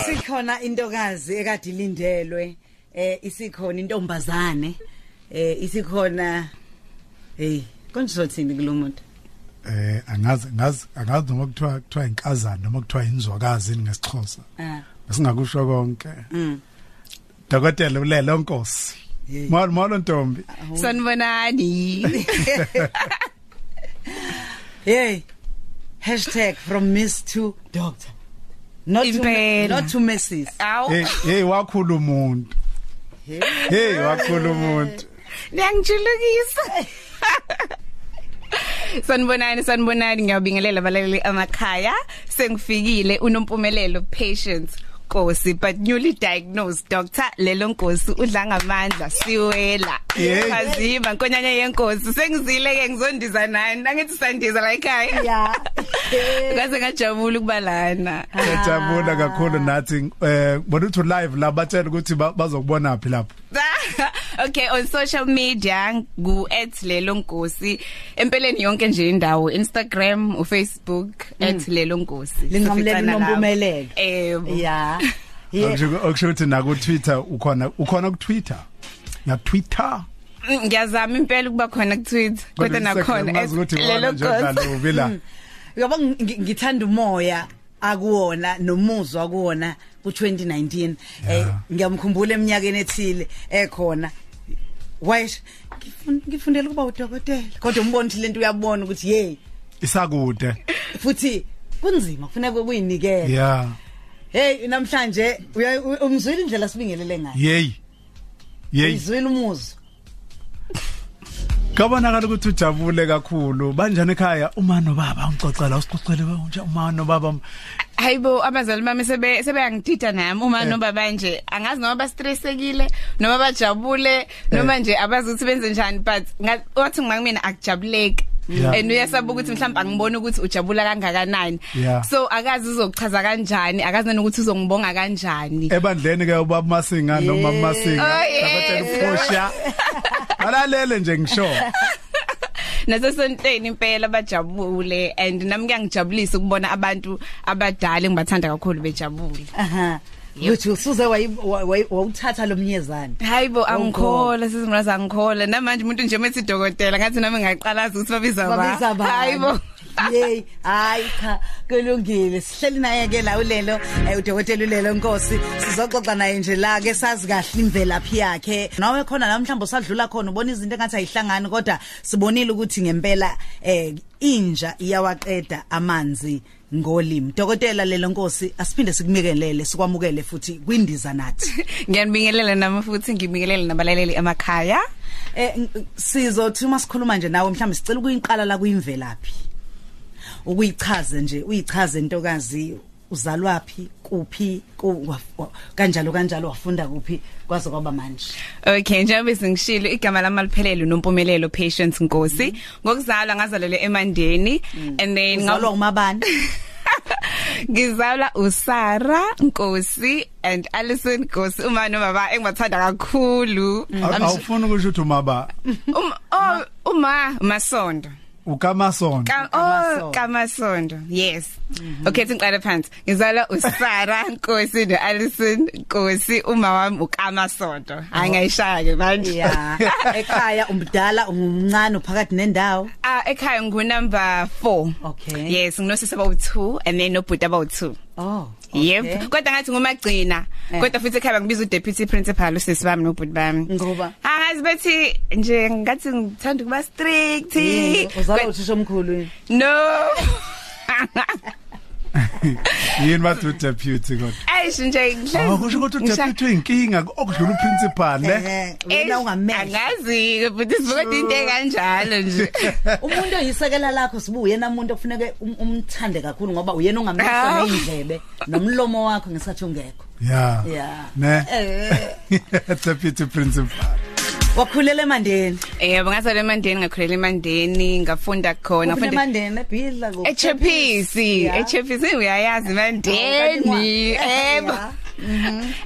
isikhona intokazi ekade ilindelwe eh isikhona intombazane eh isikhona hey konje sothini kulomuntu eh angazi ngazi angazi noma kuthiwa kuthiwa inkazana noma kuthiwa inzwakazi ngesixhosa. Ah. Singakusho konke. Mm. Dokotela ulelo nkosi. Molo molo ntombi. Sanibonani. hey. #from miss to doctor. Not to Impela. not to mrs Aw. hey hey wakhula umuntu hey wakhula umuntu Niyangijulukisa. Sanibonani sanibonani. Ngiyabingelela abalaleli amakhaya. Sengifikile. Unompumelelo patience. Nkosi but newly diagnosed doctor lelo nkosi udla ngamandla siwela. Yey. phazima nkonyanya yenkosi sengizile ke ngizondiza nani? Angithi sandiza la ekhaya. Yeah kaze ngajabula ukuba lana. Siyajabula kakhulu nathi eh bona uthi live la batshela ukuthi ba- bazokubona phi lapho. Okay on social media ngu @lelo nkosi. Empeleni yonke nje indawo Instagram uFacebook @lelo nkosi. Linqamulela Sificana lapho. unompumelelo. eh yeah ukuthi na ku Twitter ukhona ukhona ku Twitter? Na Twitter? Ngiyazama impela ukuba khona ku Twitter kodwa nakhona mazi ukuthi lelo wona nje dlalo vela yabo ngi- ngithanda umoya akuwona nomuzwa kuwona ku2019 eh ngiyamkhumbula eminyakeni ethile ekhona. Wayesho ngifun- ngifundela ukuba udokotela. Kodwa umbona ukuthi lento uyabona ukuthi hey isakude. Futhi kunzima kufuneka kuyinikele yeah hey namhlanje uya- u- umzwile indlela sibingelele ngayo? Yey yey izwile umuzwa kabonakala ukuthi ujabule kakhulu. Banjani ekhaya uma nobaba ungicocela usicocele nje uma nobaba hayibo abazali bami sebe sebeyangidida nami uma noma banje angazi noma bastressekile noma bajabule noma nje abazi ukuthi benze njani but nga- wathi ngimangimina akujabuleki. Yeah. and uyasaba ukuthi mhlawumbe angiboni ukuthi ujabula kangakanani. Yeah. so akazi uzochaza kanjani akazi nanokuthi uzongibonga kanjani. Ebandleni ke ubaba masinga noma masinga Oh, yes. sabatshela uphosha alalele nje ngisho. Nasesontweni impela bajabule and nami kuyangijabulisa ukubona abantu abadala engibathanda kakhulu bejabule. Aha. Uthi usuze wayi- wa- wa- wawuthatha lo mnyezane. Hayibo Oh, angikhola sizimraza angikhola namanje umuntu nje methi dokotela ngathi nami ngaqalaza ukuthi babiza ba. babiza bani hayibo yey hayi cha kulungile. Sihleli naye ke la ulelo eh, udokotela ulelo nkosi. Sizoxoxa naye nje la ke sazi kahle imvelaphi yakhe. Nawe khona la mhlawumbe usadlula khona ubona izinto engathi ayihlangani kodwa sibonile ukuthi ngempela eh inja iyawaqeda amanzi ngolimi. Dokotela lelo nkosi asiphinde sikumikelele sikwamukele futhi kwindiza nathi. Ngiyanibingelela nami futhi ngibingelele nabalaleli emakhaya. Eh ng- sizothi uma sikhuluma nje nawe mhlawumbe sicela ukuyiqala la kuyimvelaphi. Ukuyichaze nje, uyichaze intokazi uzalwapi, kuphi, ku- wa- wa- kanjalo kanjalo wafunda kuphi kwaze kwaba manje. Okay njengoba singishilo igama lami aliphelele nompumelelo Patience Nkosi. Ngokuzalwa ngazalelwe eMandeni and then Uzalwa umabani? ngizalwa uSara Nkosi and Alison Nkosi uma nobaba engibathanda kakhulu. Aw- awufuni ukusho ukuthi umaba. Um oh uma Masondo ukamasondo Ka Kamasondo. oh Kamasondo yes okay siqale phansi ngizalwa uSara Nkosi no Alison Nkosi uma wami uKamasondo hayi ngayishaya ke manje Yeah. Ekhaya umdala ungumncane uphakathi nendawo. ah ekhaya ngu number 4 Okay. yes nginosisi about 2 and then nobhuti about 2 Oh. Yep. Kodwa ngathi ngumagcina. Eh. Kodwa futhi ekhaya ngibiza udeputy principal usisi bami nobhuti bami. Ngoba Angazi bethi nje ngathi ngithanda ukuba strict. yini uzalwa Kodwa- uthisha omkhulu yini? No. yini bathi udeputy kodwa Ayish nje akusho ukuthi udeputy uyinkinga okudlula uprincipal ne Eh, wena ungamehla. Angazi but isivuka into enganjalo nje. Umuntu oyisekela lakho sibu yena umuntu okufuneka um- umthande kakhulu ngoba uyena ongamehla Ah. neindlebe nomlomo wakho ngesathi ungekho. yeah Yeah. ne Eh. deputy principal Wakhulela emandeni. Yebo ngazalwa eMandeni ngakhulela eMandeni ngafunda khona Ufuna ngafunda emandeni ebhidla ku. eChepisi Yeah. eChepisi uyayazi Oh, eMandeni kanti ebo ngwa-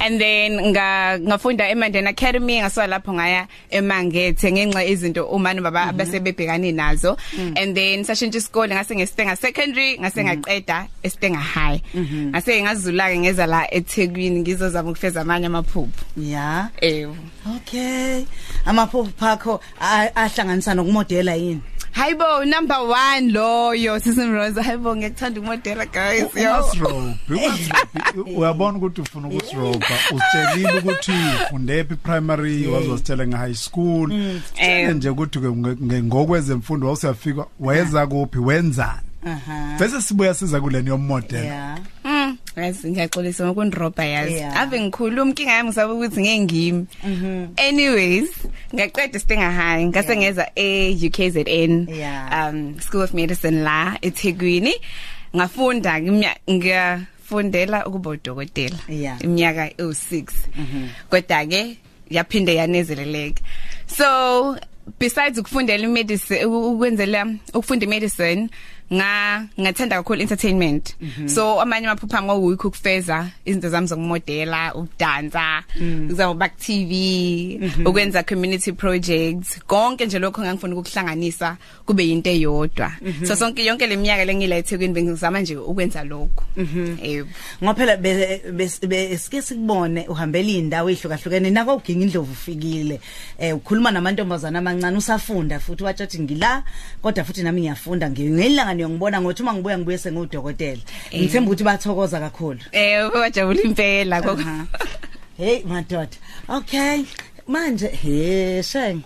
and then nga ngafunda eMandela Academy ngasuka lapho ngaya eMangethe ngenxa izinto umani baba base bebhekani nazo. And then sashintsha isikole ngase ngeStenga secondary ngase ngaqeda eStenga high. Ngase ngazula ke ngeza la eThekwini ngizozama ukufeza amanye amaphupho. Ya. Eh okay. Amaphupho phakho a- ahlanganisa nokumodela yini? Hayibo number 1 loyo sisimroza hayibo ngikuthanda ukumodela guys yo. Umasrobe uyabona ukuthi ufuna ukusroba usitshelile ukuthi ufundephi primary wazositshela nge high school. Eh. nje ukuthi ke nge- nge- ngokwezemfundo wawusiyafika wayeza kuphi wenzani? Aha. Bese sibuya siza kuleni yomodel ya Mm, yazi ngiyaxolisa ngokundroba yazi. Yeah. Ave ngikhuluma inkinga yami ngisaba ukuthi ngeke ngimi. Anyways, ngaqeda Stinger High, ngase ngeza e-UKZN. Yeah. Um School of Medicine la eThekwini. Ngafunda ngimya- ngiyafundela ukuba udokotela. Yeah. Iminyaka e6. Kodwa ke yaphinde yanezeleleka. So besides ukufundela imedicine ukwenzela ukufunda imedicine nga ngathanda kakhulu entertainment. So amanye amaphupha ngokuyikho ukufeza izinto zami zokumodela ukudansa ukuzama back TV ukwenza community projects. Konke nje lokho ngangifuna ukuhlanganisa kube yinto eyodwa. So sonke yonke leminyaka lengila eThekwini bengizama nje ukwenza lokho yebo. Ngophela be- bes- besike sikubone uhambela indawo ehlukahlukene nako uginga indlovu ufikile. Eh ukhuluma namantombazana amancane usafunda futhi watshathi ngila kodwa futhi nami ngiyafunda ngelanga ngiyongibona ngothi uma ngibuya ngibuye sengudokotela ngithemba ukuthi bathokoza kakhulu. Eh wajabula impela kokho Aha. hey madoda. Okay. Manje he sheng.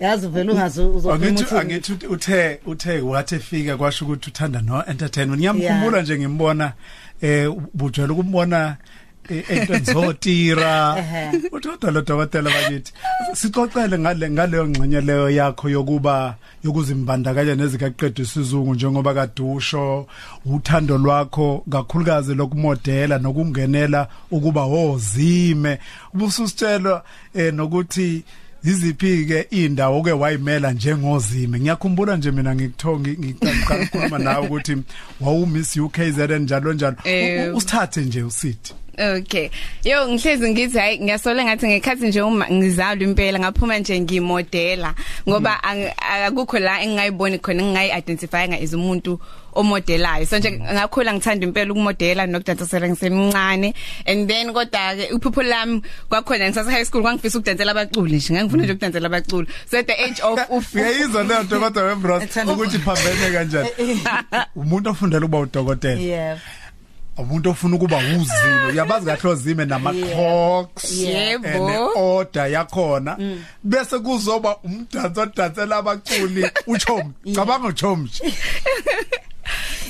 Yazi vele ungazi uzokhuluma angithi uthi angithi ut- uthe uthe wathi fika kwasho ukuthi uthanda no entertainment ngiyamkhumbula nje ngimbona eh bujwela ukumbona eh, into zotira kodwa lo dokotela bakithi sixoxele ngale ngaleyo ngxenye leyo yakho yokuba yokuzimbandakanya nezikaqedwe isizungu njengoba kadusho uthando lwakho kakhulukazi lokumodela nokungenela ukuba wozime. Ubususitshela eh, nokuthi yiziphi ke indawo ke wayimela njengozime ngiyakhumbula nje mina ngikuthongi ngiqala ukukhuluma nawe ukuthi wawu Miss UKZN njalo njalo Eh. U- u- usithathe nje usithi Okay. Yo ngihlezi ngithi hayi ngiyasola ngathi ngekhathi nje uma ngizalwa impela ngaphuma nje ngimodela ngoba ang- akukho la engingayiboni khona engingayi identify nga as umuntu omodelayo. So nje ngakhula ngithanda impela ukumodela nokudansela ngisemncane. And then kodwa ke uphupho lami kwakhona ngisase high school kwangifisa ukudansela abaculi nje ngangifuna nje ukudansela abaculi. So at the age of uf uyayizwa leyo nto kodwa wembros Ethanda- ukuthi phambene kanjani? Umuntu ofundela ukuba udokotela. Yeah. Umuntu ofuna ukuba uzime. Uyabazi kahle ozime nama clocks Yebo. ne order yakhona. Bese kuzoba umdanso odansela abaculi. Uchomi cabanga uchomi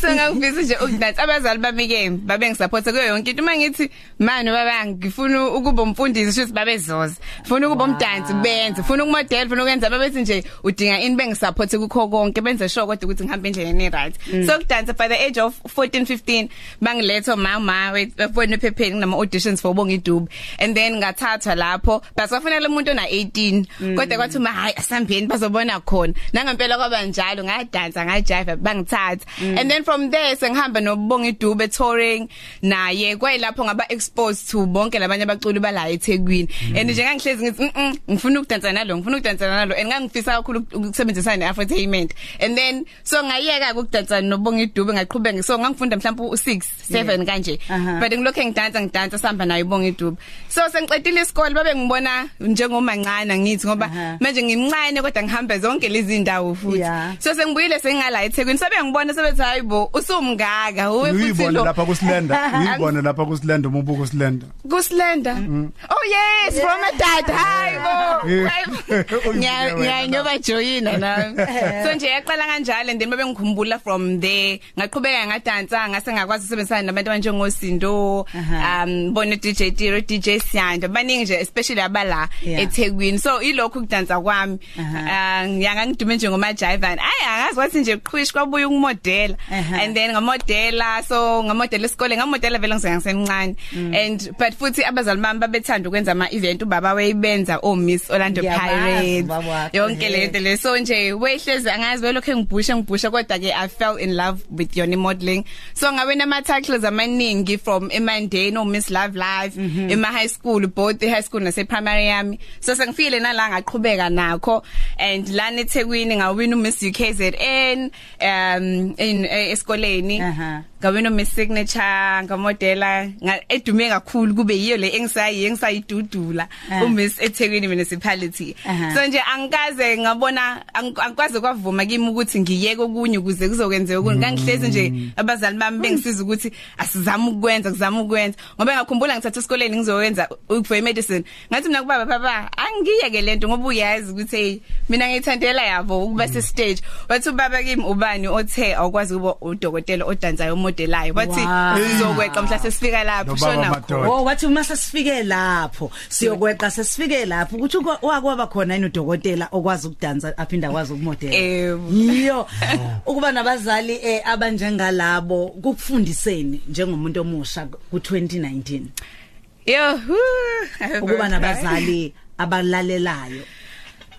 so ngangifisa nje ukudansa abazali bami ke babe ngisupport kuyo yonke into. Mangithi manje baba ngifuna ukuba umfundisi shuthi babezoza ngifuna ukuba umdansi benze. Ngifuna ukumodel ngifuna ukwenza babethi nje udinga ini bengisupport kukho konke. Benze sure kodwa ukuthi ngihamba endleleni right so ukudansa by the age of 14 15 bangiletha mama bafona ephepheni nama auditions for bonga idube and then ngathathwa lapho basafanele umuntu ona 18 kodwa kwathi uma hayi asambeni bazobona khona. Nangempela kwaba njalo ngadansa ngajive bangithatha. And then from there sengihamba nobonga idube touring naye. Kwayilapho ngaba exposed to bonke labanye abaculi bala eThekwini. And nje ngangihlezi ngithi mhm ngifuna ukudansa nalo ngifuna ukudansa nalo. And ngangifisa kakhulu ukusebenzisana neaftertainment. And then so ngayeka ukudansa nobonga idube ngaqhubeka. So ngangifunda mhlawumbe u6 7 kanje. Aha. but ngilokho ngidansa ngidansa sihamba nayo ibonga idube so sengiqedile isikole babe ngibona njengomancane ngithi ngoba Aha. manje ngimncane kodwa ngihambe zonke lezi ndawo futhi. Yeah. so sengibuyile sengingala eThekwini. Sabe ngibona sebethi hayibo usumngaka uwe futhi uyibone lo lapha kusilenda? Uyibone lapha kusilenda uma ubuka kusilenda? Kusilenda oh yes from a dad. Hayibo Yeah. hayibo Uyibone wena. ngiyanyoba joyina nami. So nje yaqala kanjalo and then babe ngikhumbula from there ngaqhubeka ngadansa ngase ngakwazi ukusebenzisana nabantu abanjengosindo Aha. um bone DJ Tiro DJ Siyanda baningi nje especially abala Yeah. eThekwini. So ilokho ukudansa kwami. Aha. Ah, ngiyanga ngidume nje ngoma jive ayi angazi wathi nje qhwishi kwabuya ukumodela Ehhe. and then ngamodela so ngamodela isikole ngamodela vele ngisengisemncane Mm. and but futhi abazali bami babethanda ukwenza ama event ubaba wayebenza o Miss Orlando Pirates yonke ehhe. lento le so nje wehleze angazi velokho ngibhusha ngibhusha kodwa ke I fell in love with yoni modeling so ngabe nama titles amaningi from eMonday no Miss Love Live Mhm. ema high school both the high school nase primary yami so sengifile nala ngaqhubeka nakho and lana eThekwini ngawina uMiss UKZN um in eh, esikoleni Aha. ngawina uMiss Signature ngamodela nga- edume kakhulu kube yiyo le engisayi engisayidudula. Ah. uMiss eThekwini municipality Aha. so nje angikaze ngabona ang- angikwazi kwavuma kimi ukuthi ngiyeke okunye ukuze kuzokwenzeka okunye. Ngangihlezi nje abazali bami bengisiza ukuthi asizame ukwenza kuzama ukwenza. Ngoba ngakhumbula ngithatha esikoleni ngizowenza for medicine ngathi mina kubaba papa angiyeke lento ngoba uyazi ukuthi hey mina ngithandela yabo ukuba se stage wathi ubaba kimi ubani othe awukwazi ukuba udokotela odansayo omodelayo bathi Wow. sizokweqa mhla sesifika lapho Nobaba shona. Madoda. khona Oh wathi uma sesifike lapho siyokweqa sesifike lapho. Ukuthi uko- wakwaba khona yini udokotela okwazi ukudansa aphinda akwazi ukumodela? Yebo. yiyo. Ukuba nabazali eh abanjengalabo kukufundiseni njengomuntu omusha ku2019 yo hu, ukuba nabazali abalalelayo.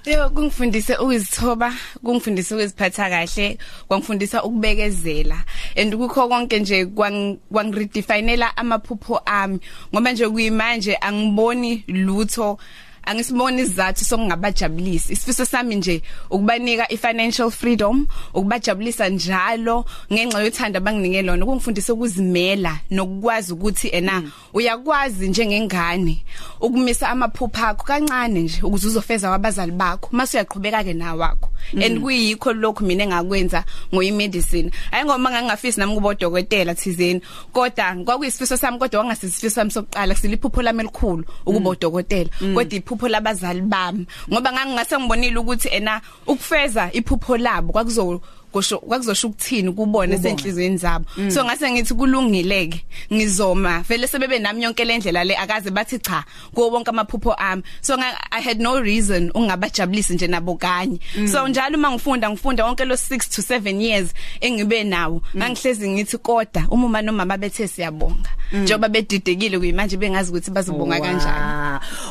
Yo kungifundise ukuzithoba, kungifundise ukuziphatha kahle, kwangifundisa ukubekezela. And kukho konke nje kwang- kwangiredefinela amaphupho ami. Ngoba nje kuyimanje angiboni lutho angisiboni izathu sokungabajabulisi. Isifiso sami nje ukubanika ifinancial freedom ukubajabulisa njalo ngenxa yothanda banginike lona kungifundisa ukuzimela nokukwazi ukuthi ena uyakwazi njengengane ukumisa amaphupho akho kancane nje ukuze uzofeza wabazali bakho mase uyaqhubeka ke nawakho and kuyikho lokho mina engakwenza ngoyimedicine. Ayingoma ngangafisi nami kuba udokotela thizeni kodwa kwakuyisifiso sami kodwa wangasisifiso sami sokuqala siliphupho lami elikhulu ukuba udokotela kodwa iphupho labazali bami. Ngoba ngangingase ngibonile ukuthi ena ukufeza iphupho labo kwakuzo kusho kwakuzosho ukuthini kubone senhlizweni zabo. So ngase ngithi kulungileke ngizoma. Vele sebebe nami yonke lendlela le akaze bathi cha kuwo wonke amaphupho ami. So nga, i had no reason ungabajabulisi nje nabo kanye. So njalo uma ngifunda ngifunda wonke lo 6 to 7 years engibe nawo ngangihlezi ngithi koda uma nomama bethe siyabonga. Njengoba bedidekile kuyimanje bengazi ukuthi bazobonga kanjani. Wow.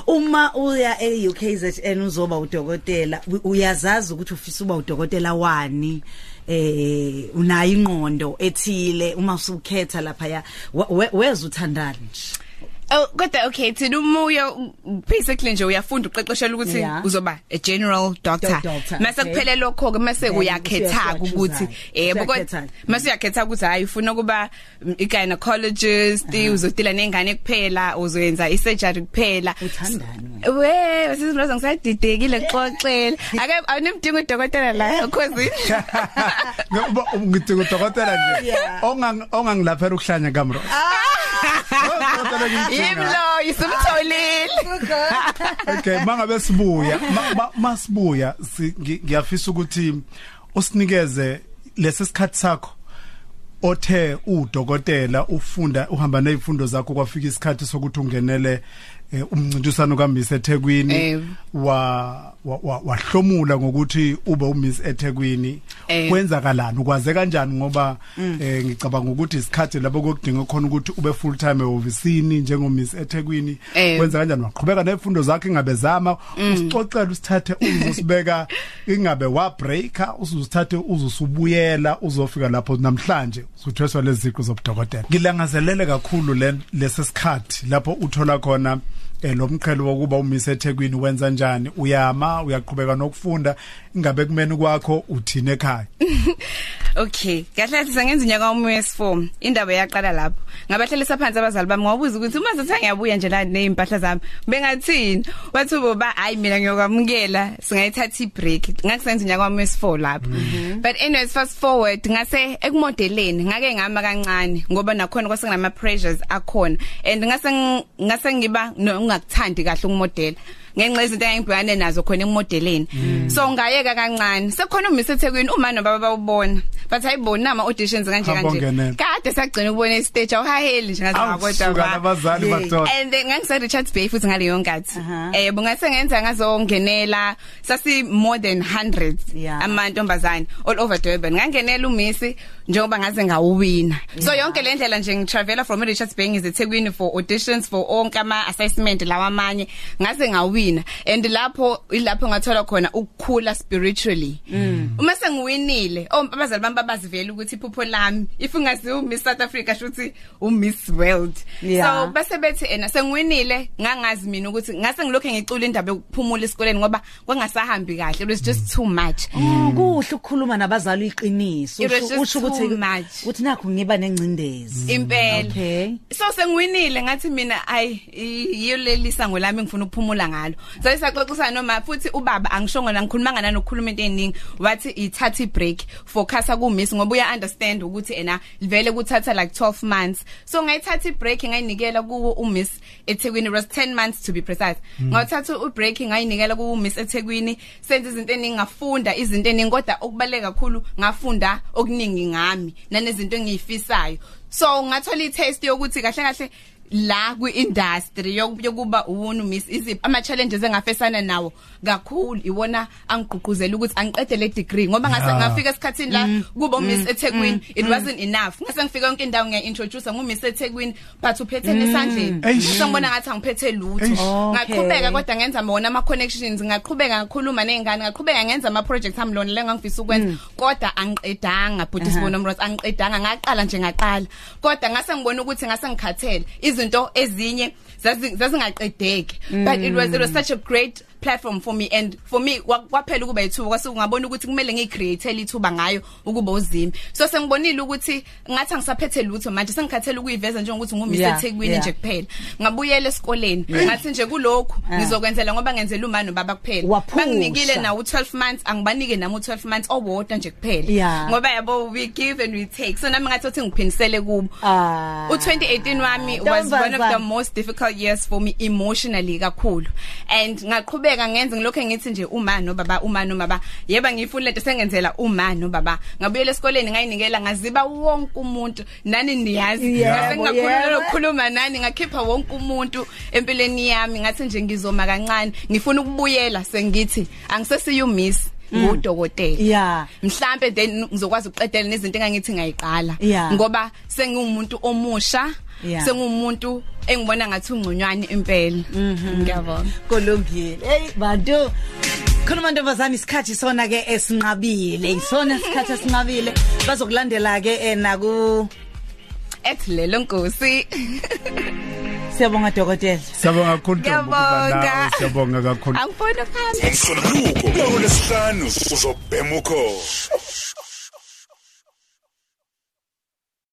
Uma uya e-UKZN uzoba udokotela u- uyazazi ukuthi ufisa uba udokotela wani? Eh unayo ingqondo ethile uma usukhetha lapha ya weza uthandani nje? Oh kodwa okay thina umuyo basically nje uyafunda uqeqeshela ukuthi Yeah. uzoba a general doctor. Do- doctor, mase okay. kuphele lokho ke mase Then uyakhetha usuya- ukuthi usuya- yebo usuyakhetha. kodwa mase uyakhetha ukuthi hayi ufuna kuba mm, i gynecologist uzodila nengane kuphela uzoyenza i surgery kuphela. Uthandani we sisiloza ngisadidekile xoxela ake awunimdinga udokotela la cause ngoba ngidinga udokotela nje. Yeah. ongang ongangilaphela ukuhlanya kamro Udokotela ngidinga. imlo isumtholile okay mangabe sibuya ma- ma- masibuya si- ngi- ngiyafisa ukuthi usinikeze lesisikhathi sakho othe udokotela ufunda uhamba nezifundo zakho kwafika isikhathi sokuthi ungenele eh, umncintiswano kaMiss eThekwini Eh. wa wa- wa- wahlomula ngokuthi ube uMiss eThekwini. Kwenzakalani? Ukwaze kanjani ngoba eh ngicabanga ukuthi isikhathi lapho kokudinga khona ukuthi ube full time ehovisini njengoMiss eThekwini Eh. kwenza kanjani? Waqhubeka nezifundo zakhe ingabe zama usixoxela usithathe uzosibeka ingabe wa breaker uzosithathe uzosubuyela uzofika lapho namhlanje usuthweswa leziqu zobudokotela. Ngilangazelele kakhulu le lesesikhathi lapho uthola khona eh lomqhelo wokuba umise eThekwini wenza njani? Uyama uyaqhubeka nokufunda. Ingabe kumeni kwakho uthini ekhaya? Okay, kahle sengenza unyaka wami wes4. Indaba yaqala lapho. Ngabahlalisa phansi abazali bami ngobuza ukuthi uma zathi ngiyabuya nje la nezimpahla zami, bengathini? Wathi boba hayi mina ngiyokwamukela, singayithatha i-break. Ngakusenza unyaka wami wes4 lapho. But anyways fast forward ngase ekumodeleni ngake ngama kancane ngoba nakhona kwasenama pressures akhona and ngase ng- ngase ngiba no- ungakuthandi kahle ukumodela. Ngenxa yezinto engibhekane nazo khona emodeleni so ngayeka kancane sekukhona uMiss eThekwini uma nobaba bawubona bathi ayibona ama auditions kanje Hamba kanje ungenele. kade sagcina ukubona istage awuhaheli nje ngathi Awusuka kodwa nabazali Yeah. madoda And then ngangise Richards Bay futhi ngaleyo nkathi. Aha. Eh bungase ngenza ngazongenela sasi more than hundreds Yeah. amantombazane all over Durban. Ngangenela uMissi njengoba ngaze ngawuwina. So yonke le ndlela nje ngitravela from Richards Bay ngize eThekwini for auditions for onke ama assessment lawa amanye ngaze ngawina. And lapho ilapho ngathola khona ukukhula spiritually. Uma sengiwinile oh abazali bami babazivela ukuthi iphupho lami if ungaziwa uMiss South Africa shuthi uMiss World. Yeah. So base bethi ena sengiwinile ngangazi mina ukuthi ngase ngilokho ngicula indaba yokuphumula esikoleni ngoba kwangasahambi kahle it was just too much Oh, kuhle ukukhuluma nabazali iqiniso It was Usho- just usho too ukuthi much. uthi nakho ngiba nengcindezi. Impela. Okay. so sengiwinile ngathi mina ayi yiyo leli sango lami ngifuna ukuphumula ngalo. So isaxoxisana noma futhi ubaba angishongo la ngikhuluma ngana nokukhuluma into eziningi wathi ithatha ibreak focus ku miss ngoba uya understand ukuthi ena vele kuthatha like 12 months. So ngayithatha ibreak ngayinikela ku umiss eThekwini it was 10 months to be precise. Ngawuthatha ubreak ngayinikela ku miss eThekwini senze izinto eziningi ngafunda izinto eziningi kodwa okubaleka kakhulu ngafunda okuningi ngami nanezinto engiyifisayo. So ngathola i-taste yokuthi kahle kahle la kwi-industry yoku- yokuba uwona miss iziphi ama challenges engafesana nawo kakhulu iwona angigqugquzela ukuthi angiqede le degree ngoba ngase Yeah. ngafika esikhathini la kubo miss eThekwini. It wasn't enough. Ngase ngifika yonke indawo ngiya introduce ngumiss eThekwini but uphethe nesandleni. Eish. ngibona ngathi angiphethe lutho. Eish. Okay. ngaqhubeka kodwa ngenza bona ama connections ngaqhubeka ngakhuluma nezingane ngaqhubeka ngenza ama projects ami lona lengangifisa ukwenza kodwa angiqedanga but sibona umroth angiqedanga ngaqala nje ngaqala. Kodwa ngase ngibona ukuthi ngase ngikhathele. Izinto ezinye zazi- zazingaqedeki. But it was it was such a great platform for me and for me kwa- kwaphela ukuba yithuba kwase ngabona ukuthi kumele ngicreate ithuba ngayo ukuba uzimi so sengibonile ukuthi ngathi angisaphethe lutho manje sengikhathele ukuyiveza njengokuthi ngumiss Yeah, eThekwini nje kuphela. Ngabuyela esikoleni ngathi nje kulokhu Ah. ngizokwenzela ngoba ngenzela umani baba kuphela. Banginikile nawo 12 months angibanike nami u12 months owodwa nje kuphela. Ngoba yabo we give and we take. So nami ngathi ngiphindisele kubo. Ah. u2018 wami was one of the most difficult years for me emotionally kakhulu. And ngaqhubeka ngenza ngilokho ngithi nje uma no baba uma no baba yeba ngifuna lento sengenzela uma no baba ngabuyela esikoleni ngayinikela ngaziba wonke umuntu. Nani niyazi? Yebo, ngase ngakhuluma yebo. lokukhuluma nani ngakhipha wonke umuntu empilweni yami. Ngathi nje ngizoma kancane. Ngifuna ukubuyela sengithi angisesiyo miss ngudokotela. Yeah. mhlambe then ngizokwazi ukuqedela nezinto engangithi ngayiqala Yeah. ngoba sengiwumuntu omusha Yeah. Engibona ngathi ungconywana impela. Ngiyabonga. Kulungile hey bantu khona mantombazana isikhathi sona ke esinqabile. Isona isikhathi esinqabile. Bazokulandela ke ena ku ethi lelo nkosi. Siyabonga dokotela. Siyabonga kakhulu nawe, siyabonga kakhulu. Angifuni ukuhamba umsombuluko kulesihlanu uzobhema ukhozi